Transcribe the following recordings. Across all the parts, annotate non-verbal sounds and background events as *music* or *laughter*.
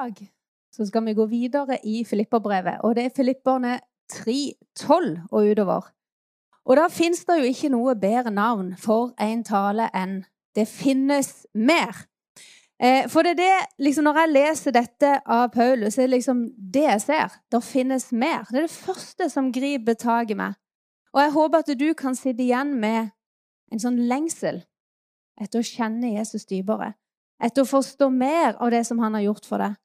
dag så skal vi gå videre i Filipperbrevet, og det er Filipperne 3, 12 og utover. Og da fins det jo ikke noe bedre navn for en tale enn 'Det finnes mer'. Eh, for det er det, liksom, Når jeg leser dette av Paulus, er det liksom det jeg ser. Det finnes mer. Det er det første som griper tak i meg. Og jeg håper at du kan sitte igjen med en sånn lengsel etter å kjenne Jesus dypere. Etter å forstå mer av det som han har gjort for deg.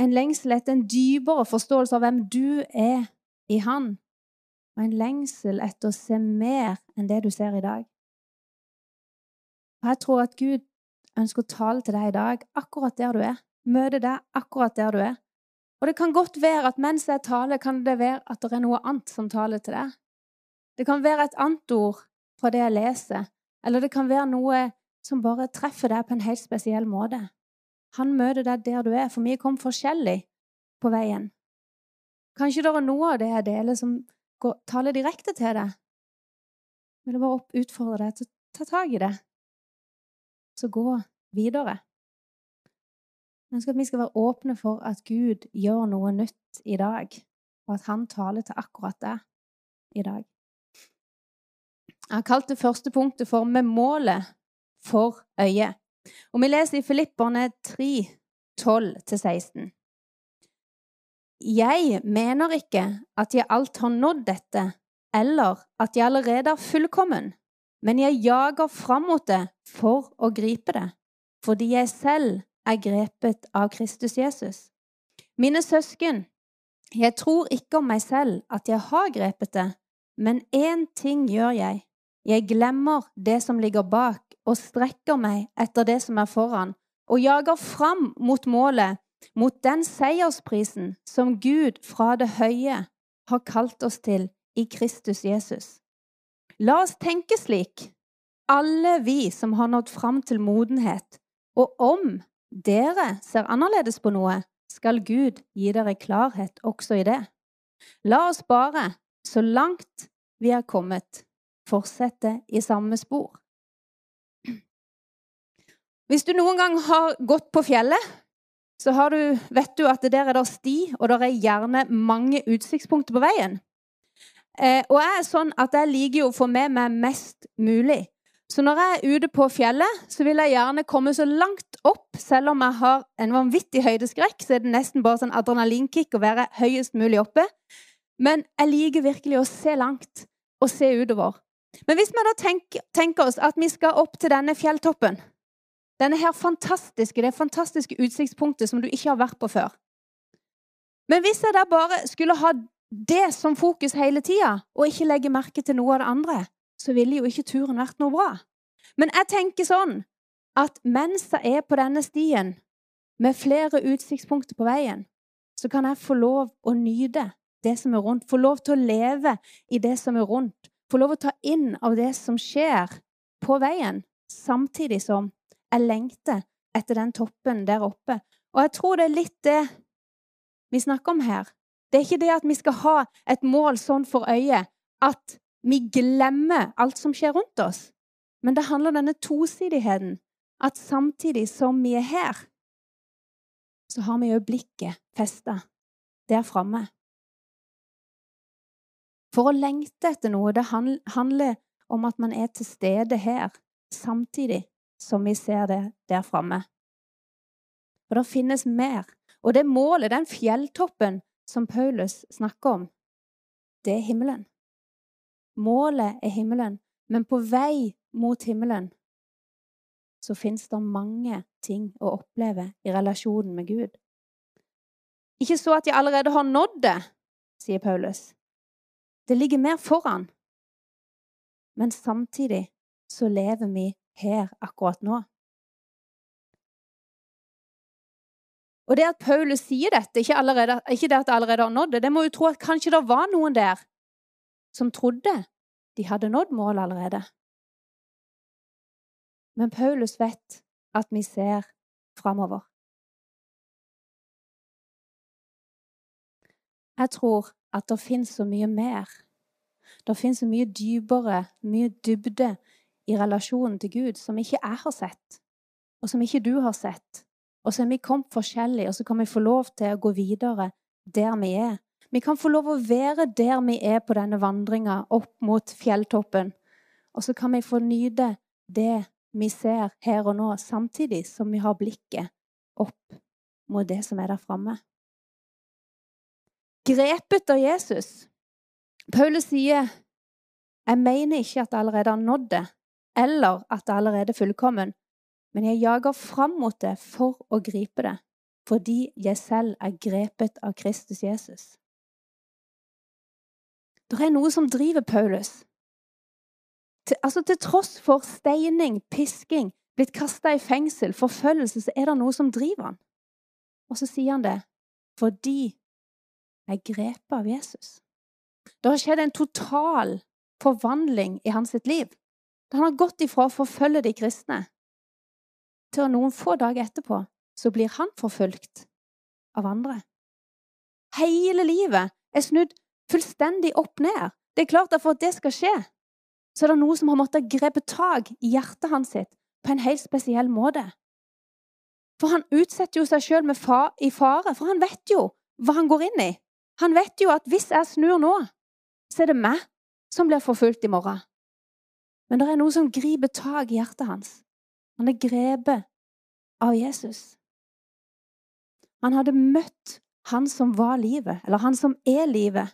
En lengsel etter en dypere forståelse av hvem du er i han og en lengsel etter å se mer enn det du ser i dag. Og Jeg tror at Gud ønsker å tale til deg i dag, akkurat der du er. Møte deg akkurat der du er. Og det kan godt være at mens jeg taler, kan det være at det er noe annet som taler til deg. Det kan være et annet ord fra det jeg leser, eller det kan være noe som bare treffer deg på en helt spesiell måte. Han møter deg der du er, for vi kom forskjellig på veien. Kanskje det er noe av det jeg deler, som går, taler direkte til deg. Jeg vil bare utfordre deg til å ta tak i det, så gå videre. Jeg ønsker at vi skal være åpne for at Gud gjør noe nytt i dag, og at Han taler til akkurat det i dag. Jeg har kalt det første punktet for 'med målet for øyet'. Og vi leser i Filipperne 3, 12-16. Jeg mener ikke at jeg alt har nådd dette, eller at jeg allerede er fullkommen, men jeg jager fram mot det for å gripe det, fordi jeg selv er grepet av Kristus Jesus. Mine søsken, jeg tror ikke om meg selv at jeg har grepet det, men én ting gjør jeg. Jeg glemmer det som ligger bak, og strekker meg etter det som er foran, og jager fram mot målet mot den seiersprisen som Gud fra det høye har kalt oss til i Kristus Jesus. La oss tenke slik, alle vi som har nådd fram til modenhet, og om dere ser annerledes på noe, skal Gud gi dere klarhet også i det. La oss bare, så langt vi er kommet, fortsette i samme spor. Hvis du noen gang har gått på fjellet, så du, vet du at der er det sti, og der er gjerne mange utsiktspunkter på veien. Eh, og jeg er sånn at jeg liker å få med meg mest mulig. Så når jeg er ute på fjellet, så vil jeg gjerne komme så langt opp. Selv om jeg har en vanvittig høydeskrekk, så er det nesten bare sånn adrenalinkick å være høyest mulig oppe. Men jeg liker virkelig å se langt og se utover. Men hvis vi da tenker, tenker oss at vi skal opp til denne fjelltoppen denne her fantastiske, det fantastiske utsiktspunktet som du ikke har vært på før. Men hvis jeg da bare skulle ha det som fokus hele tida, og ikke legge merke til noe av det andre, så ville jo ikke turen vært noe bra. Men jeg tenker sånn at mens jeg er på denne stien, med flere utsiktspunkter på veien, så kan jeg få lov å nyte det som er rundt, få lov til å leve i det som er rundt, få lov å ta inn av det som skjer på veien, samtidig som jeg lengter etter den toppen der oppe. Og jeg tror det er litt det vi snakker om her. Det er ikke det at vi skal ha et mål sånn for øyet at vi glemmer alt som skjer rundt oss. Men det handler om denne tosidigheten. At samtidig som vi er her, så har vi jo blikket festa der framme. For å lengte etter noe, det handler om at man er til stede her samtidig som vi ser det der framme. For det finnes mer. Og det målet, den fjelltoppen som Paulus snakker om, det er himmelen. Målet er himmelen, men på vei mot himmelen så fins det mange ting å oppleve i relasjonen med Gud. Ikke så at jeg allerede har nådd det, sier Paulus. Det ligger mer foran. Men samtidig så lever vi her akkurat nå. Og det at Paulus sier dette, ikke, allerede, ikke det at det allerede har nådd det, det må jo tro at kanskje det var noen der som trodde de hadde nådd målet allerede. Men Paulus vet at vi ser framover. Jeg tror at det fins så mye mer. Det fins så mye dypere, mye dybde i relasjonen til Gud som ikke jeg har sett, og som ikke du har sett, Og så er vi kommet forskjellig, og så kan vi få lov til å gå videre der vi er. Vi kan få lov å være der vi er på denne vandringa opp mot fjelltoppen. Og så kan vi få nyte det vi ser her og nå, samtidig som vi har blikket opp mot det som er der framme. Grepet av Jesus. Paulus sier jeg mener ikke at jeg allerede har nådd det, eller at jeg allerede er fullkommen, men jeg jager fram mot det for å gripe det, fordi jeg selv er grepet av Kristus Jesus. Det er noe som driver Paulus. Til, altså Til tross for steining, pisking, blitt kasta i fengsel, forfølgelse, så er det noe som driver han. Og så sier han det fordi er grepet av Jesus. Det har skjedd en total forvandling i hans liv. Da han har gått ifra å forfølge de kristne, til noen få dager etterpå så blir han forfulgt av andre. Hele livet er snudd fullstendig opp ned. Det er klart at For at det skal skje, så er det noe som har måttet grepe tak i hjertet hans sitt på en helt spesiell måte. For han utsetter jo seg sjøl i fare, for han vet jo hva han går inn i. Han vet jo at hvis jeg snur nå, så er det meg som blir forfulgt i morgen. Men det er noe som griper tak i hjertet hans. Han er grepet av Jesus. Han hadde møtt han som var livet, eller han som er livet.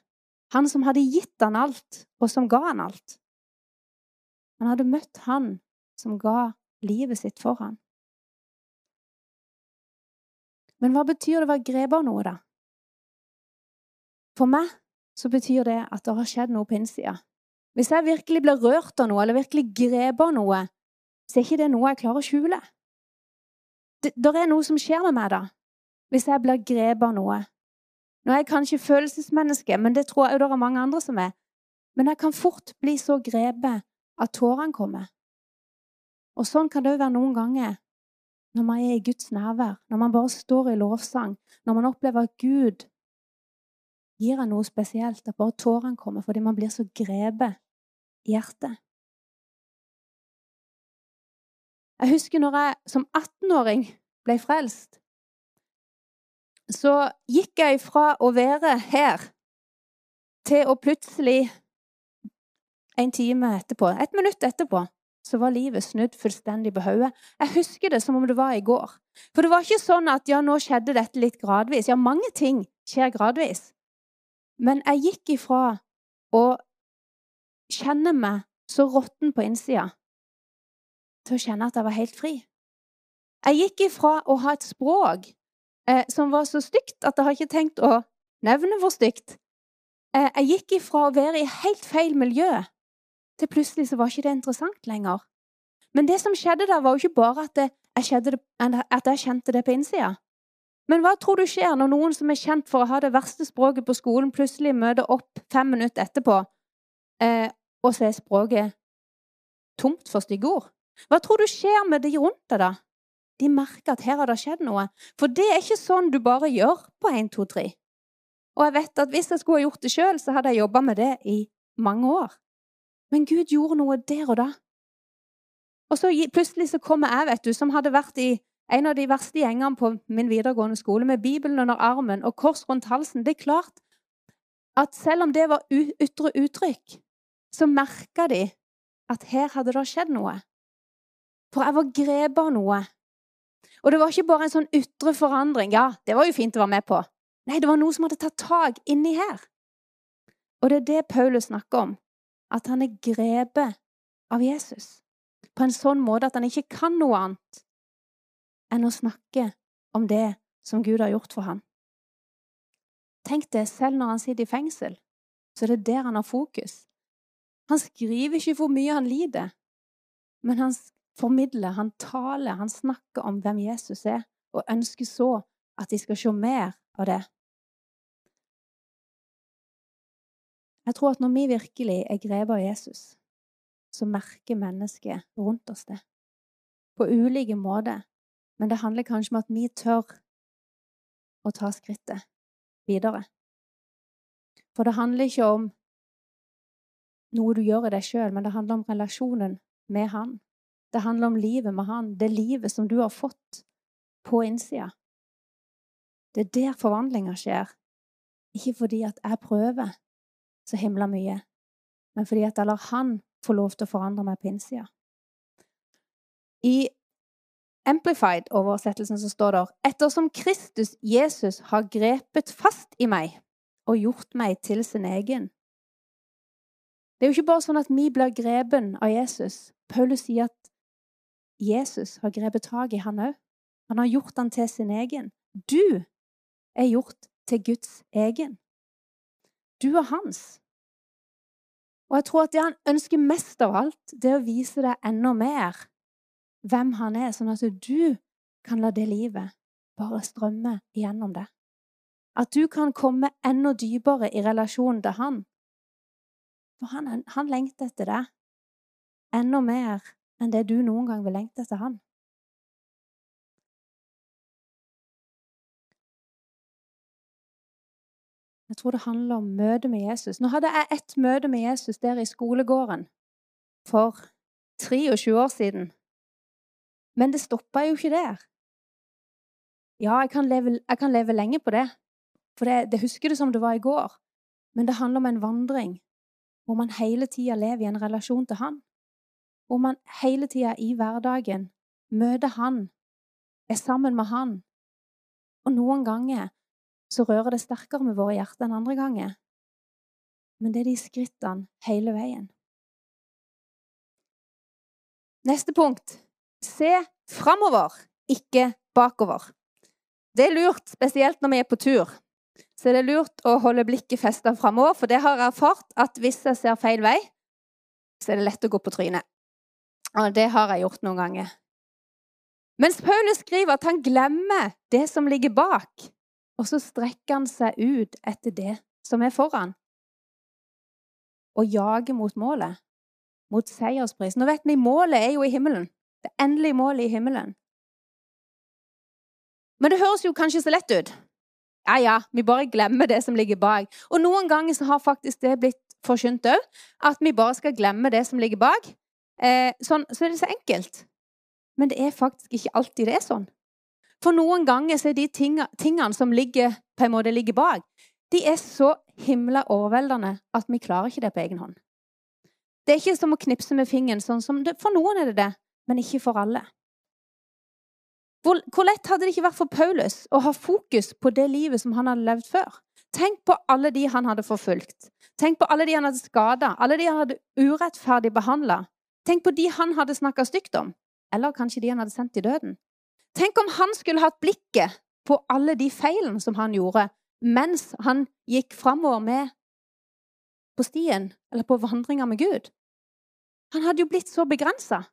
Han som hadde gitt han alt, og som ga han alt. Han hadde møtt han som ga livet sitt for han. Men hva betyr det å være grepet av noe, da? For meg så betyr det at det har skjedd noe på innsida. Hvis jeg virkelig blir rørt av noe, eller virkelig grepet av noe, så er ikke det noe jeg klarer å skjule. Det, der er noe som skjer med meg da, hvis jeg blir grepet av noe. Nå er jeg kanskje følelsesmenneske, men det tror jeg det er mange andre som er. Men jeg kan fort bli så grepet at tårene kommer. Og sånn kan det òg være noen ganger når man er i Guds nærvær, når man bare står i lovsang, når man opplever at Gud gir han noe spesielt, at bare tårene kommer fordi man blir så grepet i hjertet. Jeg husker når jeg som 18-åring ble frelst. Så gikk jeg fra å være her til å plutselig en time etterpå, et minutt etterpå, så var livet snudd fullstendig på hodet. Jeg husker det som om det var i går. For det var ikke sånn at ja, nå skjedde dette litt gradvis. Ja, mange ting skjer gradvis. Men jeg gikk ifra å kjenne meg så råtten på innsida til å kjenne at jeg var helt fri. Jeg gikk ifra å ha et språk eh, som var så stygt at jeg har ikke tenkt å nevne hvor stygt. Eh, jeg gikk ifra å være i helt feil miljø til plutselig så var ikke det interessant lenger. Men det som skjedde da, var jo ikke bare at, det, jeg, det, at jeg kjente det på innsida. Men hva tror du skjer når noen som er kjent for å ha det verste språket på skolen, plutselig møter opp fem minutter etterpå, eh, og så er språket tomt for stygge ord? Hva tror du skjer med de rundt deg, da? De merker at her har det skjedd noe. For det er ikke sånn du bare gjør på 1, 2, 3. Og jeg vet at hvis jeg skulle ha gjort det sjøl, så hadde jeg jobba med det i mange år. Men Gud gjorde noe der og da. Og så plutselig så kommer jeg, vet du, som hadde vært i en av de verste gjengene på min videregående skole, med Bibelen under armen og kors rundt halsen. Det er klart at selv om det var ytre uttrykk, så merka de at her hadde det skjedd noe. For jeg var grepet av noe. Og det var ikke bare en sånn ytre forandring. Ja, det var jo fint å være med på. Nei, det var noe som hadde tatt tak inni her. Og det er det Paulus snakker om. At han er grepet av Jesus. På en sånn måte at han ikke kan noe annet enn å snakke om det som Gud har gjort for ham. Tenk det, selv når han sitter i fengsel, så er det der han har fokus. Han skriver ikke hvor mye han lider, men han formidler, han taler, han snakker om hvem Jesus er, og ønsker så at de skal se mer av det. Jeg tror at når vi virkelig er grepet av Jesus, så merker mennesket rundt oss det. På ulike måter. Men det handler kanskje om at vi tør å ta skrittet videre. For det handler ikke om noe du gjør i deg sjøl, men det handler om relasjonen med Han. Det handler om livet med Han, det livet som du har fått på innsida. Det er der forvandlinga skjer. Ikke fordi at jeg prøver så himla mye, men fordi at jeg lar Han få lov til å forandre meg på innsida. I Amplified-oversettelsen så står det ettersom Kristus Jesus har grepet fast i meg og gjort meg til sin egen. Det er jo ikke bare sånn at vi blir grepen av Jesus. Paulus sier at Jesus har grepet tak i han òg. Han har gjort han til sin egen. Du er gjort til Guds egen. Du er hans. Og jeg tror at det han ønsker mest av alt, det er å vise deg enda mer hvem han er, sånn at du kan la det livet bare strømme igjennom det. At du kan komme enda dypere i relasjonen til han. For han, han lengter etter deg enda mer enn det du noen gang vil lengte etter han. Jeg tror det handler om møtet med Jesus. Nå hadde jeg ett møte med Jesus der i skolegården for 23 år siden. Men det stoppa jo ikke der. Ja, jeg kan leve, jeg kan leve lenge på det, for det, det, husker det som det var i går. Men det handler om en vandring hvor man hele tida lever i en relasjon til Han. Hvor man hele tida i hverdagen møter Han, er sammen med Han. Og noen ganger så rører det sterkere med våre hjerter enn andre ganger. Men det er de skrittene hele veien. Neste punkt se framover, ikke bakover. Det er lurt, spesielt når vi er på tur. Så det er lurt å holde blikket festa framover, for det har jeg erfart at hvis jeg ser feil vei, så er det lett å gå på trynet. Og det har jeg gjort noen ganger. Mens Paulus skriver at han glemmer det som ligger bak, og så strekker han seg ut etter det som er foran, og jager mot målet, mot seierspris. Nå vet vi målet er jo i himmelen. Det endelige målet i himmelen. Men det høres jo kanskje så lett ut. Ja, ja, vi bare glemmer det som ligger bak. Og noen ganger så har faktisk det blitt forkynt òg, at vi bare skal glemme det som ligger bak. Eh, sånn, så er det så enkelt. Men det er faktisk ikke alltid det er sånn. For noen ganger så er de tingene som ligger, på en måte ligger bak, de er så himla overveldende at vi klarer ikke det på egen hånd. Det er ikke som å knipse med fingeren. sånn som det, For noen er det det, men ikke for alle. Hvor, hvor, lett hadde det ikke vært for Paulus å ha fokus på det livet som han hadde levd før? Tenk på alle de han hadde forfulgt. Tenk på alle de han hadde skada, alle de han hadde urettferdig behandla. Tenk på de han hadde snakka stygt om. Eller kanskje de han hadde sendt i døden. Tenk om han skulle hatt blikket på alle de feilene som han gjorde, mens han gikk framover med på stien, eller på vandringa med Gud. Han hadde jo blitt så begrensa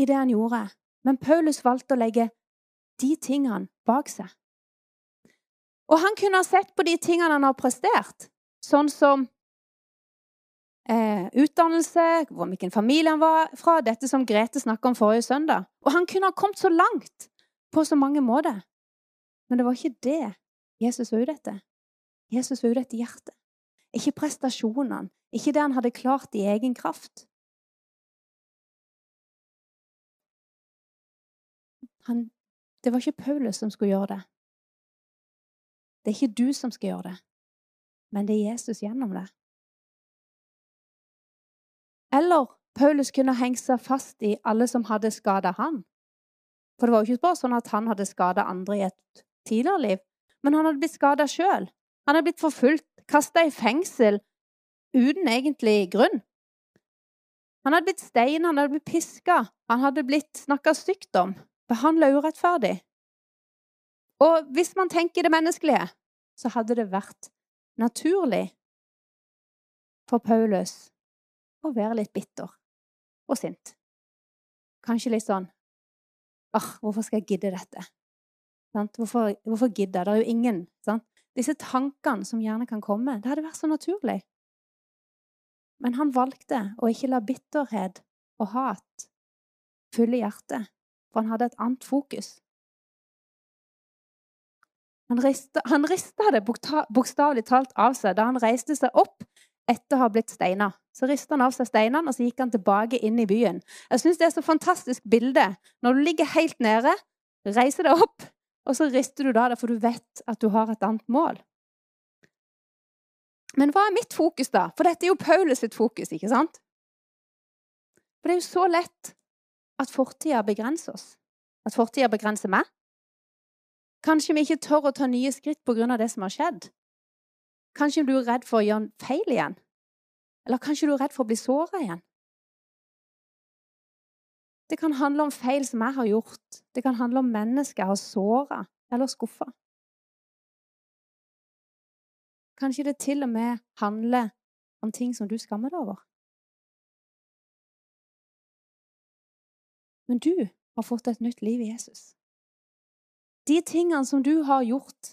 i det han gjorde. Men Paulus valgte å legge de tingene bak seg. Og han kunne ha sett på de tingene han har prestert, sånn som eh, utdannelse, hvilken familie han var fra, dette som Grete snakka om forrige søndag. Og han kunne ha kommet så langt på så mange måter. Men det var ikke det Jesus var ute etter. Jesus var ute etter hjertet. Ikke prestasjonene, ikke det han hadde klart i egen kraft. Han, det var ikke Paulus som skulle gjøre det. Det er ikke du som skal gjøre det, men det er Jesus gjennom det. Eller Paulus kunne hengt seg fast i alle som hadde skada han. For det var jo ikke bare sånn at han hadde skada andre i et tidligere liv, men han hadde blitt skada sjøl. Han hadde blitt forfulgt, kasta i fengsel uten egentlig grunn. Han hadde blitt stein, han hadde blitt piska, han hadde blitt snakka stygt om, behandla urettferdig. Og hvis man tenker det menneskelige, så hadde det vært naturlig for Paulus å være litt bitter og sint. Kanskje litt sånn ah, hvorfor skal jeg gidde dette? Hvorfor, hvorfor gidde? Det er jo ingen sant? Disse tankene som gjerne kan komme. Det hadde vært så naturlig. Men han valgte å ikke la bitterhet og hat fylle hjertet, for han hadde et annet fokus. Han rista, det bokstavelig talt av seg da han reiste seg opp etter å ha blitt steina. Så rista han av seg steinene, og så gikk han tilbake inn i byen. Jeg syns det er så fantastisk bilde. Når du ligger helt nede, reiser deg opp, og så rister du da det, for du vet at du har et annet mål. Men hva er mitt fokus, da? For dette er jo Paulus sitt fokus, ikke sant? For det er jo så lett at fortida begrenser oss. At fortida begrenser meg. Kanskje vi ikke tør å ta nye skritt pga. det som har skjedd. Kanskje du er redd for å gjøre feil igjen. Eller kanskje du er redd for å bli såra igjen. Det kan handle om feil som jeg har gjort. Det kan handle om mennesker jeg har såra eller skuffa. Kanskje det til og med handler om ting som du skammer deg over. Men du har fått et nytt liv i Jesus. De tingene som du har gjort,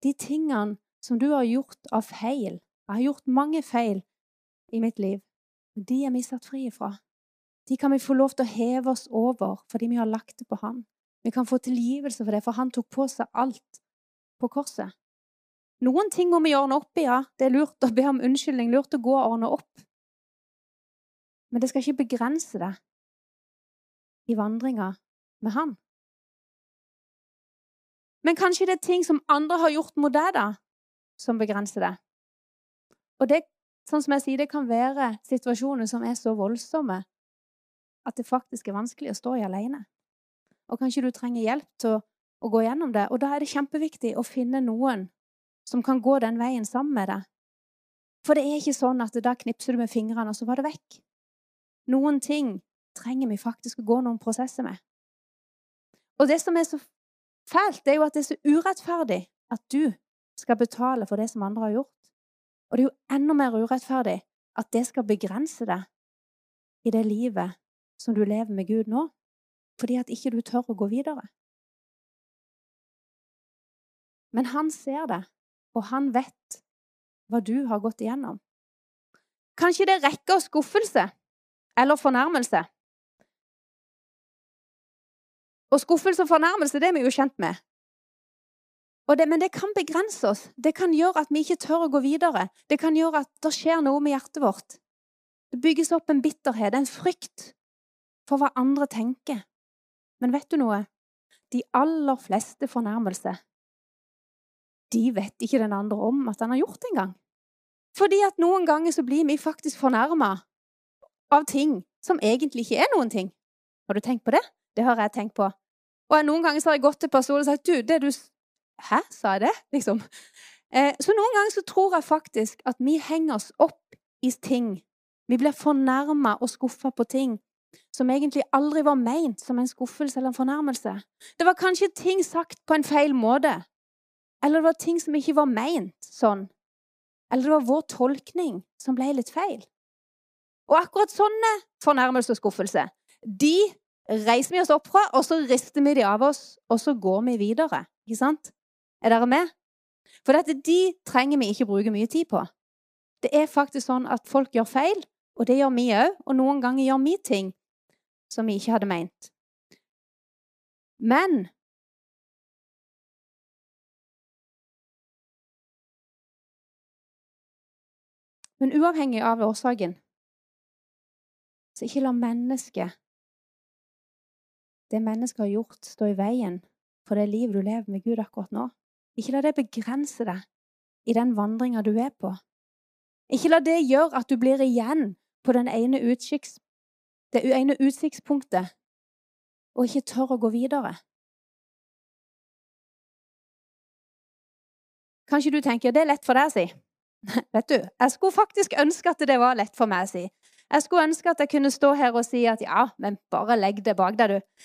de tingene som du har gjort av feil Jeg har gjort mange feil i mitt liv. De er vi satt fri ifra. De kan vi få lov til å heve oss over fordi vi har lagt det på Han. Vi kan få tilgivelse for det, for Han tok på seg alt på korset. Noen ting må vi ordne opp i, ja. Det er lurt å be om unnskyldning, lurt å gå og ordne opp. Men det skal ikke begrense deg i vandringa med Han. Men kanskje det er ting som andre har gjort mot deg, da, som begrenser det. Og det, sånn som jeg sier, det kan være situasjoner som er så voldsomme at det faktisk er vanskelig å stå i alene. Og kanskje du trenger hjelp til å, å gå gjennom det. Og da er det kjempeviktig å finne noen som kan gå den veien sammen med deg. For det er ikke sånn at da knipser du med fingrene, og så var det vekk. Noen ting trenger vi faktisk å gå noen prosesser med. Og det som er så fælt, det er jo at det er så urettferdig at du skal betale for det som andre har gjort. Og det er jo enda mer urettferdig at det skal begrense deg i det livet som du lever med Gud nå, fordi at ikke du tør å gå videre. Men han ser det, og han vet hva du har gått igjennom. Kanskje det rekker skuffelse eller fornærmelse. Og skuffelse og fornærmelse det er vi jo kjent med. Det, men det kan begrense oss. Det kan gjøre at vi ikke tør å gå videre. Det kan gjøre at det skjer noe med hjertet vårt. Det bygges opp en bitterhet, en frykt for hva andre tenker. Men vet du noe? De aller fleste fornærmelser de vet ikke den andre om at han har gjort engang. Fordi at noen ganger så blir vi faktisk fornærma av ting som egentlig ikke er noen ting. Har du tenkt på det? Det har jeg tenkt på. Og noen ganger så har jeg gått til personen og sagt du, det du Hæ, sa jeg det? Liksom. Eh, så noen ganger så tror jeg faktisk at vi henger oss opp i ting. Vi blir fornærma og skuffa på ting som egentlig aldri var meint som en skuffelse eller en fornærmelse. Det var kanskje ting sagt på en feil måte. Eller det var ting som ikke var meint sånn. Eller det var vår tolkning som ble litt feil. Og akkurat sånne fornærmelser og skuffelser, de reiser vi oss opp fra, og så rister vi de av oss, og så går vi videre. Ikke sant? Er dere med? For dette, de trenger vi ikke bruke mye tid på. Det er faktisk sånn at folk gjør feil, og det gjør vi òg. Og noen ganger gjør vi ting som vi ikke hadde meint. Men Men uavhengig av årsaken, så ikke la mennesket, det mennesket har gjort, stå i veien for det livet du lever med Gud akkurat nå. Ikke la det begrense deg i den vandringa du er på. Ikke la det gjøre at du blir igjen på ene utsikts, det ene utsiktspunktet og ikke tør å gå videre. Kanskje du tenker det er lett for deg å si. *laughs* Vet du, Jeg skulle faktisk ønske at det var lett for meg å si. Jeg skulle ønske at jeg kunne stå her og si at ja, men bare legg det bak deg, du.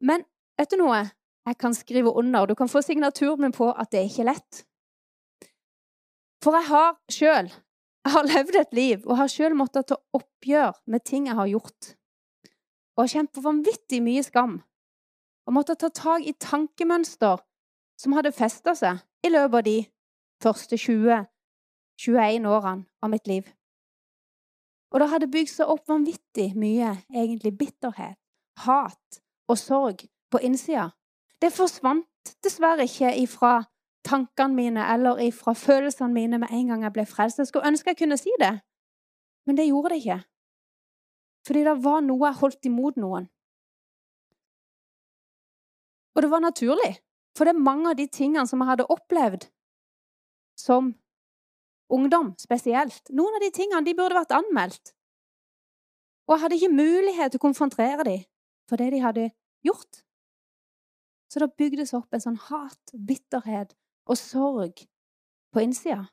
Men vet du noe? Jeg kan skrive under, du kan få signaturen min på at det er ikke lett. For jeg har sjøl jeg har levd et liv og har sjøl måttet ta oppgjør med ting jeg har gjort. Og har kjent på vanvittig mye skam. Og måttet ta tak i tankemønster som hadde festa seg i løpet av de første 20-21 årene av mitt liv. Og det hadde bygd seg opp vanvittig mye egentlig bitterhet, hat og sorg på innsida. Det forsvant dessverre ikke ifra tankene mine eller ifra følelsene mine med en gang jeg ble frelst. Jeg skulle ønske jeg kunne si det, men det gjorde det ikke. Fordi det var noe jeg holdt imot noen. Og det var naturlig. For det er mange av de tingene som jeg hadde opplevd som ungdom spesielt. Noen av de tingene de burde vært anmeldt. Og jeg hadde ikke mulighet til å konfrontere dem fordi de hadde gjort. Så det bygdes opp en sånn hat, bitterhet og sorg på innsida.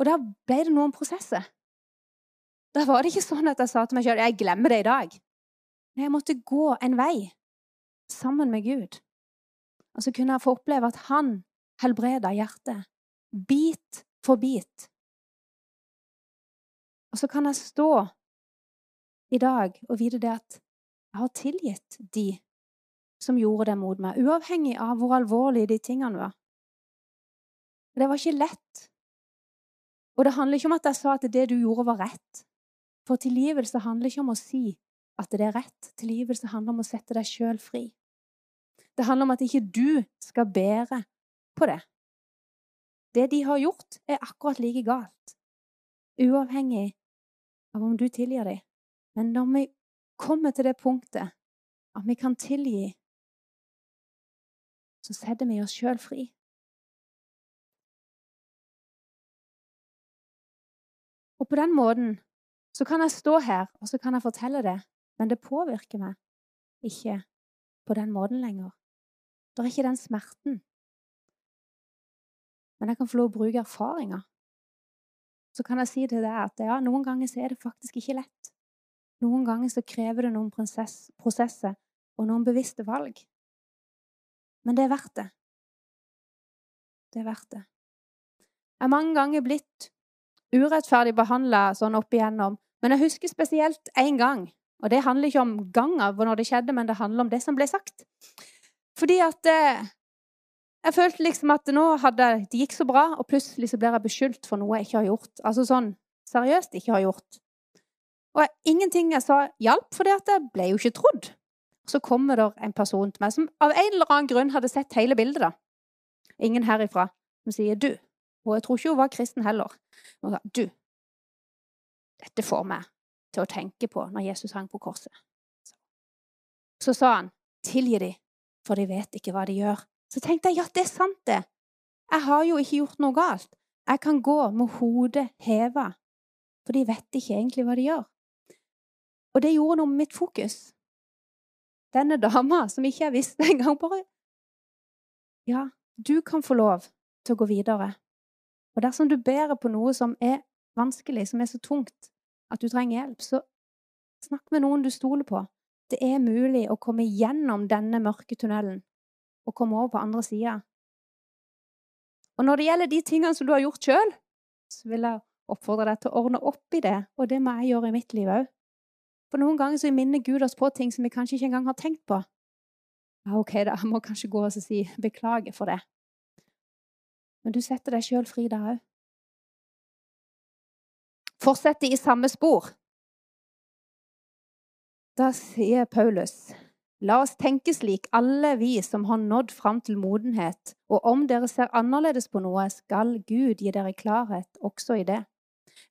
Og da ble det noen prosesser. Da var det ikke sånn at jeg sa til meg sjøl jeg glemmer det i dag. Men jeg måtte gå en vei sammen med Gud. Og så kunne jeg få oppleve at han helbreda hjertet, bit for bit. Og så kan jeg stå i dag og vite det at jeg har tilgitt de som gjorde det mot meg, uavhengig av hvor alvorlige de tingene var. Det var ikke lett. Og det handler ikke om at jeg sa at det du gjorde, var rett. For tilgivelse handler ikke om å si at det er rett. Tilgivelse handler om å sette deg sjøl fri. Det handler om at ikke du skal bære på det. Det de har gjort, er akkurat like galt, uavhengig av om du tilgir dem. Men når vi kommer til det punktet at vi kan tilgi, så setter vi oss sjøl fri. Og på den måten så kan jeg stå her og så kan jeg fortelle det, men det påvirker meg ikke på den måten lenger. Det er ikke den smerten. Men jeg kan få lov å bruke erfaringer. Så kan jeg si til deg at ja, noen ganger så er det faktisk ikke lett. Noen ganger så krever det noen prosess, prosesser og noen bevisste valg. Men det er verdt det. Det er verdt det. Jeg er mange ganger blitt urettferdig behandla sånn opp igjennom, men jeg husker spesielt én gang. Og det handler ikke om gangen når det skjedde, men det handler om det som ble sagt. Fordi at eh, jeg følte liksom at nå hadde det gikk så bra, og plutselig så blir jeg beskyldt for noe jeg ikke har gjort. Altså sånn seriøst ikke har gjort. Og ingenting jeg sa, hjalp, for jeg ble jo ikke trodd. Så kommer det en person til meg som av en eller annen grunn hadde sett hele bildet. da. Ingen herifra. Som sier 'du'. Og jeg tror ikke hun var kristen heller. Hun sa 'du'. Dette får meg til å tenke på når Jesus hang på korset. Så sa han 'tilgi de, for de vet ikke hva de gjør'. Så tenkte jeg ja, det er sant, det. Jeg har jo ikke gjort noe galt. Jeg kan gå med hodet heva, for de vet ikke egentlig hva de gjør. Og det gjorde noe med mitt fokus. Denne dama, som ikke jeg visste engang, bare Ja, du kan få lov til å gå videre. Og dersom du bærer på noe som er vanskelig, som er så tungt at du trenger hjelp, så snakk med noen du stoler på. Det er mulig å komme gjennom denne mørke tunnelen og komme over på andre sida. Og når det gjelder de tingene som du har gjort sjøl, så vil jeg oppfordre deg til å ordne opp i det, og det må jeg gjøre i mitt liv òg. For noen ganger så minner Gud oss på ting som vi kanskje ikke engang har tenkt på. Ja, OK, da, jeg må kanskje gå og si beklager for det. Men du setter deg sjøl fri da òg. Fortsetter i samme spor. Da sier Paulus La oss tenke slik, alle vi som har nådd fram til modenhet, og om dere ser annerledes på noe, skal Gud gi dere klarhet også i det.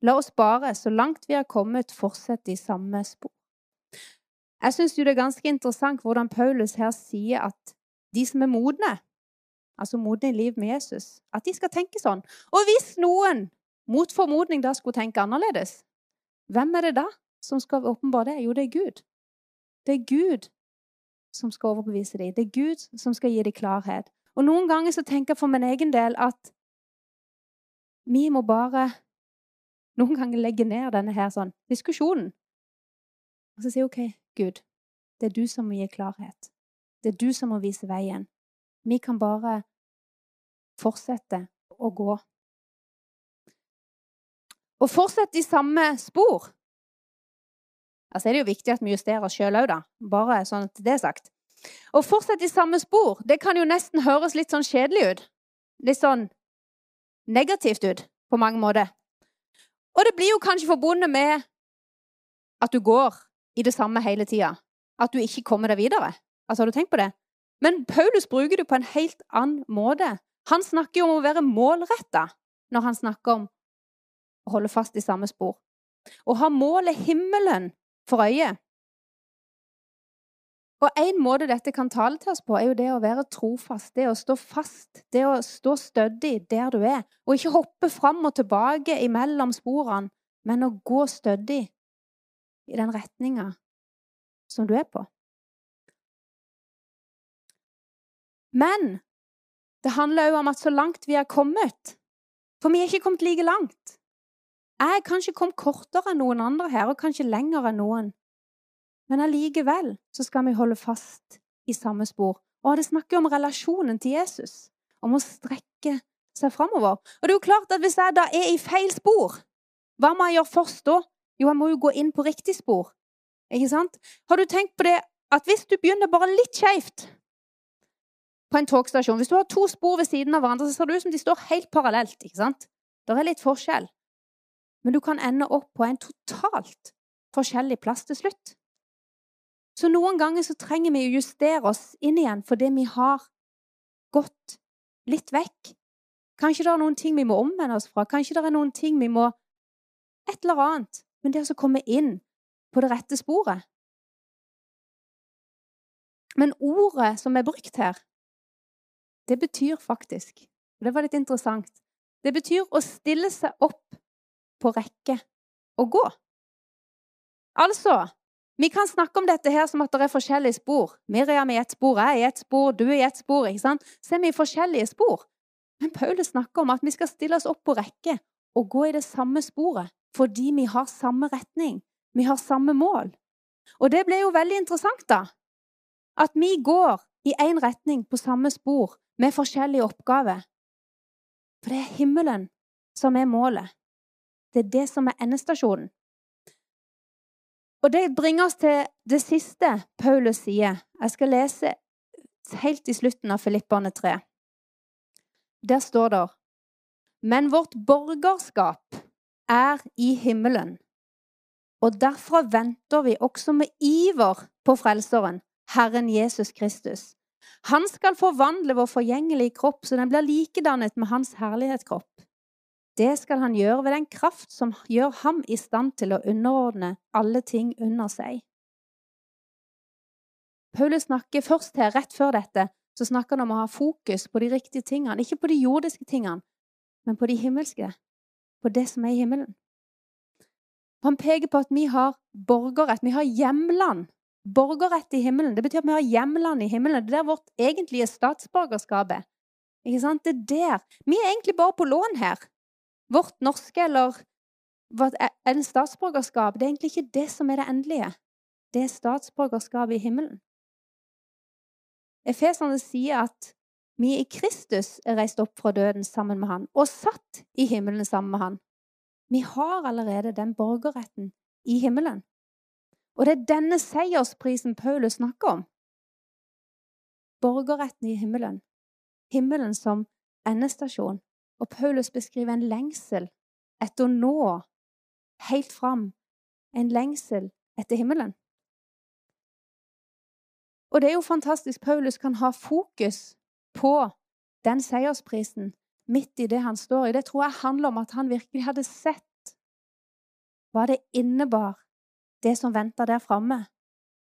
La oss bare, så langt vi har kommet, fortsette i samme spor. Jeg syns det er ganske interessant hvordan Paulus her sier at de som er modne, altså modne i liv med Jesus, at de skal tenke sånn. Og hvis noen mot formodning da skulle tenke annerledes, hvem er det da som skal åpenbare det? Jo, det er Gud. Det er Gud som skal overbevise dem. Det er Gud som skal gi dem klarhet. Og Noen ganger så tenker jeg for min egen del at vi må bare noen ganger legger ned denne her sånn, diskusjonen. Og så sier OK, Gud, det er du som må gi klarhet. Det er du som må vise veien. Vi kan bare fortsette å gå. Og fortsette i samme spor Altså er det jo viktig at vi justerer oss sjøl òg, da. Bare sånn at det er sagt. Å fortsette i samme spor, det kan jo nesten høres litt sånn kjedelig ut. Litt sånn negativt ut på mange måter. Og det blir jo kanskje forbundet med at du går i det samme hele tida. At du ikke kommer deg videre. Altså, Har du tenkt på det? Men Paulus bruker det på en helt annen måte. Han snakker jo om å være målretta når han snakker om å holde fast i samme spor. Å ha målet himmelen for øye. Og en måte dette kan tale til oss på, er jo det å være trofast, det å stå fast, det å stå stødig der du er, og ikke hoppe fram og tilbake imellom sporene, men å gå stødig i den retninga som du er på. Men det handler òg om at så langt vi er kommet For vi er ikke kommet like langt. Jeg er kanskje kommet kortere enn noen andre her, og kanskje lenger enn noen. Men allikevel så skal vi holde fast i samme spor. Og det snakker om relasjonen til Jesus, om å strekke seg framover. Og det er jo klart at hvis jeg da er i feil spor, hva må jeg gjøre først da? Jo, jeg må jo gå inn på riktig spor. Ikke sant? Har du tenkt på det at hvis du begynner bare litt skeivt på en togstasjon. Hvis du har to spor ved siden av hverandre, så ser det ut som de står helt parallelt. ikke sant? Det er litt forskjell. Men du kan ende opp på en totalt forskjellig plass til slutt. Så noen ganger så trenger vi å justere oss inn igjen fordi vi har gått litt vekk. Kanskje det er noen ting vi må omvende oss fra. Kanskje det er noen ting vi må Et eller annet. Men det å komme inn på det rette sporet Men ordet som er brukt her, det betyr faktisk og Det var litt interessant. Det betyr å stille seg opp på rekke og gå. Altså Vi kan snakke om dette her som at det er forskjellige spor. Miriam er i ett spor, jeg er i ett spor, du er i ett spor. ikke sant? Så er vi i forskjellige spor. Men Paulus snakker om at vi skal stille oss opp på rekke og gå i det samme sporet fordi vi har samme retning. Vi har samme mål. Og det ble jo veldig interessant, da. At vi går i én retning på samme spor, med forskjellige oppgaver. For det er himmelen som er målet. Det er det som er endestasjonen. Og det bringer oss til det siste Paulus sier. Jeg skal lese helt i slutten av Filippane 3. Der står det Men vårt borgerskap er i himmelen, og derfra venter vi også med iver på Frelseren, Herren Jesus Kristus, han skal forvandle vår forgjengelige kropp så den blir likedannet med hans herlighetskropp. Det skal han gjøre ved den kraft som gjør ham i stand til å underordne alle ting under seg. Paulus snakker først her, rett før dette, så snakker han om å ha fokus på de riktige tingene. Ikke på de jordiske tingene, men på de himmelske. På det som er i himmelen. Han peker på at vi har borgerrett, vi har hjemland borgerrett i himmelen. Det betyr at vi har hjemland i himmelen. Det er der vårt egentlige statsborgerskap er. Ikke sant? Det er der. Vi er egentlig bare på lån her. Vårt norske eller en statsborgerskap, det er egentlig ikke det som er det endelige. Det er statsborgerskapet i himmelen. Efeserne sier at vi i Kristus er reist opp fra døden sammen med han og satt i himmelen sammen med han. Vi har allerede den borgerretten i himmelen. Og det er denne seiersprisen Paulus snakker om. Borgerretten i himmelen. Himmelen som endestasjon. Og Paulus beskriver en lengsel etter å nå helt fram. En lengsel etter himmelen. Og det er jo fantastisk. Paulus kan ha fokus på den seiersprisen midt i det han står i. Det tror jeg handler om at han virkelig hadde sett hva det innebar det som venter der framme.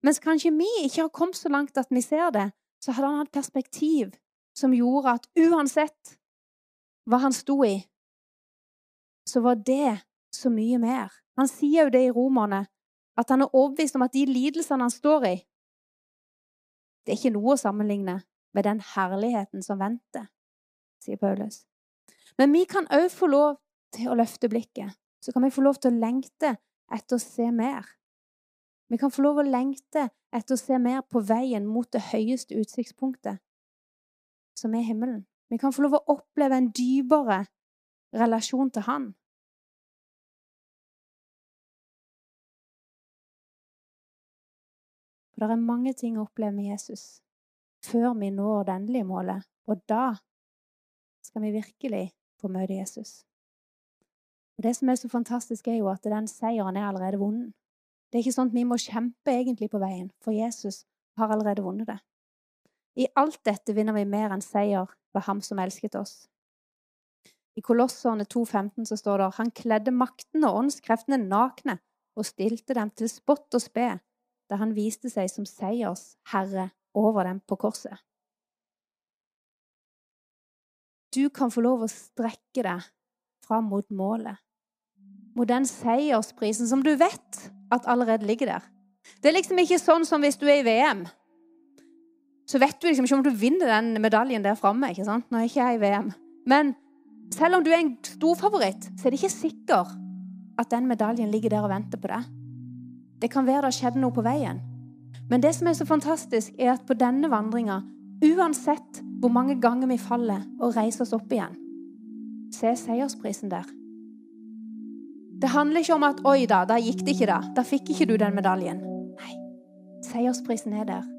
Mens kanskje vi ikke har kommet så langt at vi ser det, så hadde han hatt perspektiv som gjorde at uansett hva han sto i, så var det så mye mer. Han sier jo det i Romerne, at han er overbevist om at de lidelsene han står i, det er ikke noe å sammenligne med den herligheten som venter, sier Paulus. Men vi kan òg få lov til å løfte blikket. Så kan vi få lov til å lengte etter å se mer. Vi kan få lov å lengte etter å se mer på veien mot det høyeste utsiktspunktet, som er himmelen. Vi kan få lov å oppleve en dypere relasjon til Han. For det er mange ting å oppleve med Jesus før vi når det endelige målet, og da skal vi virkelig få møte Jesus. Og Det som er så fantastisk, er jo at den seieren er allerede vunnet. Det er ikke sånn at vi må kjempe egentlig på veien, for Jesus har allerede vunnet det. I alt dette vinner vi mer enn seier ved Ham som elsket oss. I Kolosserne 2,15 så står det han kledde makten og åndskreftene nakne og stilte dem til spott og spe. da han viste seg som seiersherre over dem på korset. Du kan få lov å strekke deg fram mot målet. Mot den seiersprisen som du vet at allerede ligger der. Det er liksom ikke sånn som hvis du er i VM. Så vet du liksom ikke om du vinner den medaljen der framme. Nå er ikke jeg i VM. Men selv om du er en storfavoritt, så er det ikke sikkert at den medaljen ligger der og venter på deg. Det kan være det har skjedd noe på veien. Men det som er så fantastisk, er at på denne vandringa, uansett hvor mange ganger vi faller og reiser oss opp igjen, så er seiersprisen der. Det handler ikke om at 'oi da, da gikk det ikke', da. Da fikk ikke du den medaljen. Nei. Seiersprisen er der.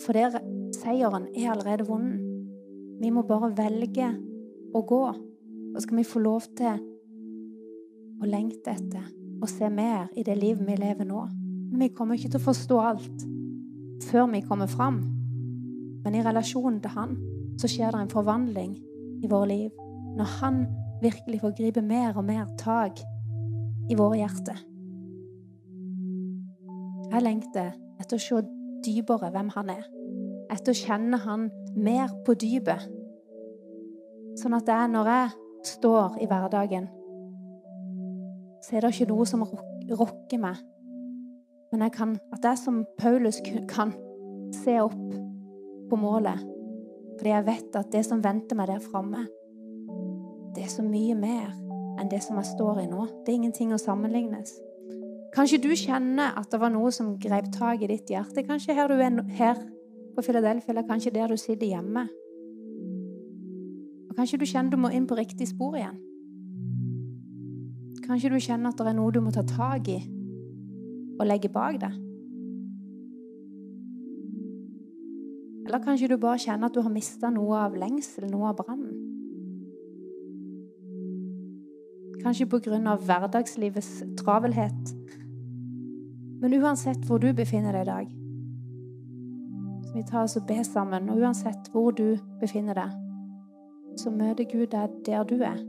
For der, seieren er allerede vunnet. Vi må bare velge å gå. Og skal vi få lov til å lengte etter og se mer i det livet vi lever nå. Vi kommer ikke til å forstå alt før vi kommer fram. Men i relasjonen til Han så skjer det en forvandling i våre liv. Når Han virkelig får gripe mer og mer tak i våre hjerter. Jeg lengter etter å se dypere hvem Han er. Etter å kjenne Han mer på dypet. Sånn at det er når jeg står i hverdagen, så er det ikke noe som rokker meg. Men jeg kan, at jeg som Paulus kan se opp på målet. Fordi jeg vet at det som venter meg der framme, det er så mye mer enn det som jeg står i nå. Det er ingenting å sammenlignes. Kanskje du kjenner at det var noe som grep tak i ditt hjerte. Kanskje her du er her på Philadelphia, eller kanskje der du sitter hjemme. Og Kanskje du kjenner du må inn på riktig spor igjen. Kanskje du kjenner at det er noe du må ta tak i og legge bak deg. Eller kanskje du bare kjenner at du har mista noe av lengsel, noe av brannen. Kanskje på grunn av hverdagslivets travelhet. Men uansett hvor du befinner deg i dag, så vi tar oss og ber sammen, og uansett hvor du befinner deg, så møter Gud deg der du er.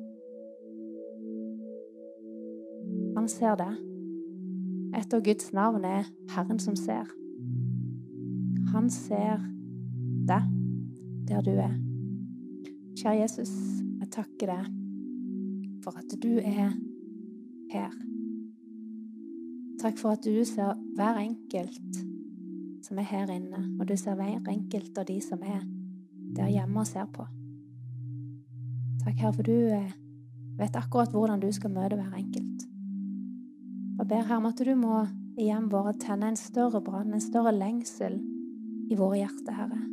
Han ser deg. Et av Guds navn er Herren som ser. Han ser deg der du er. Kjære Jesus, jeg takker deg for at du er her. Takk for at du ser hver enkelt som er her inne, og du ser hver enkelt av de som er der hjemme og ser på. Takk, Herre, for du eh, vet akkurat hvordan du skal møte hver enkelt. Og ber Herre om at du må igjen bare tenne en større brann, en større lengsel i våre hjerter, Herre.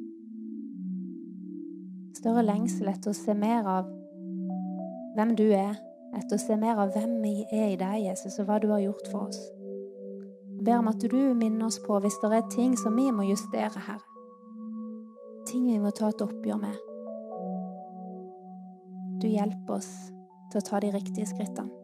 Større lengsel etter å se mer av hvem du er, etter å se mer av hvem vi er i deg, Jesus, og hva du har gjort for oss. Ber om at du minner oss på hvis det er ting som vi må justere, Herre. Ting vi må ta et oppgjør med. Du hjelper oss til å ta de riktige skrittene.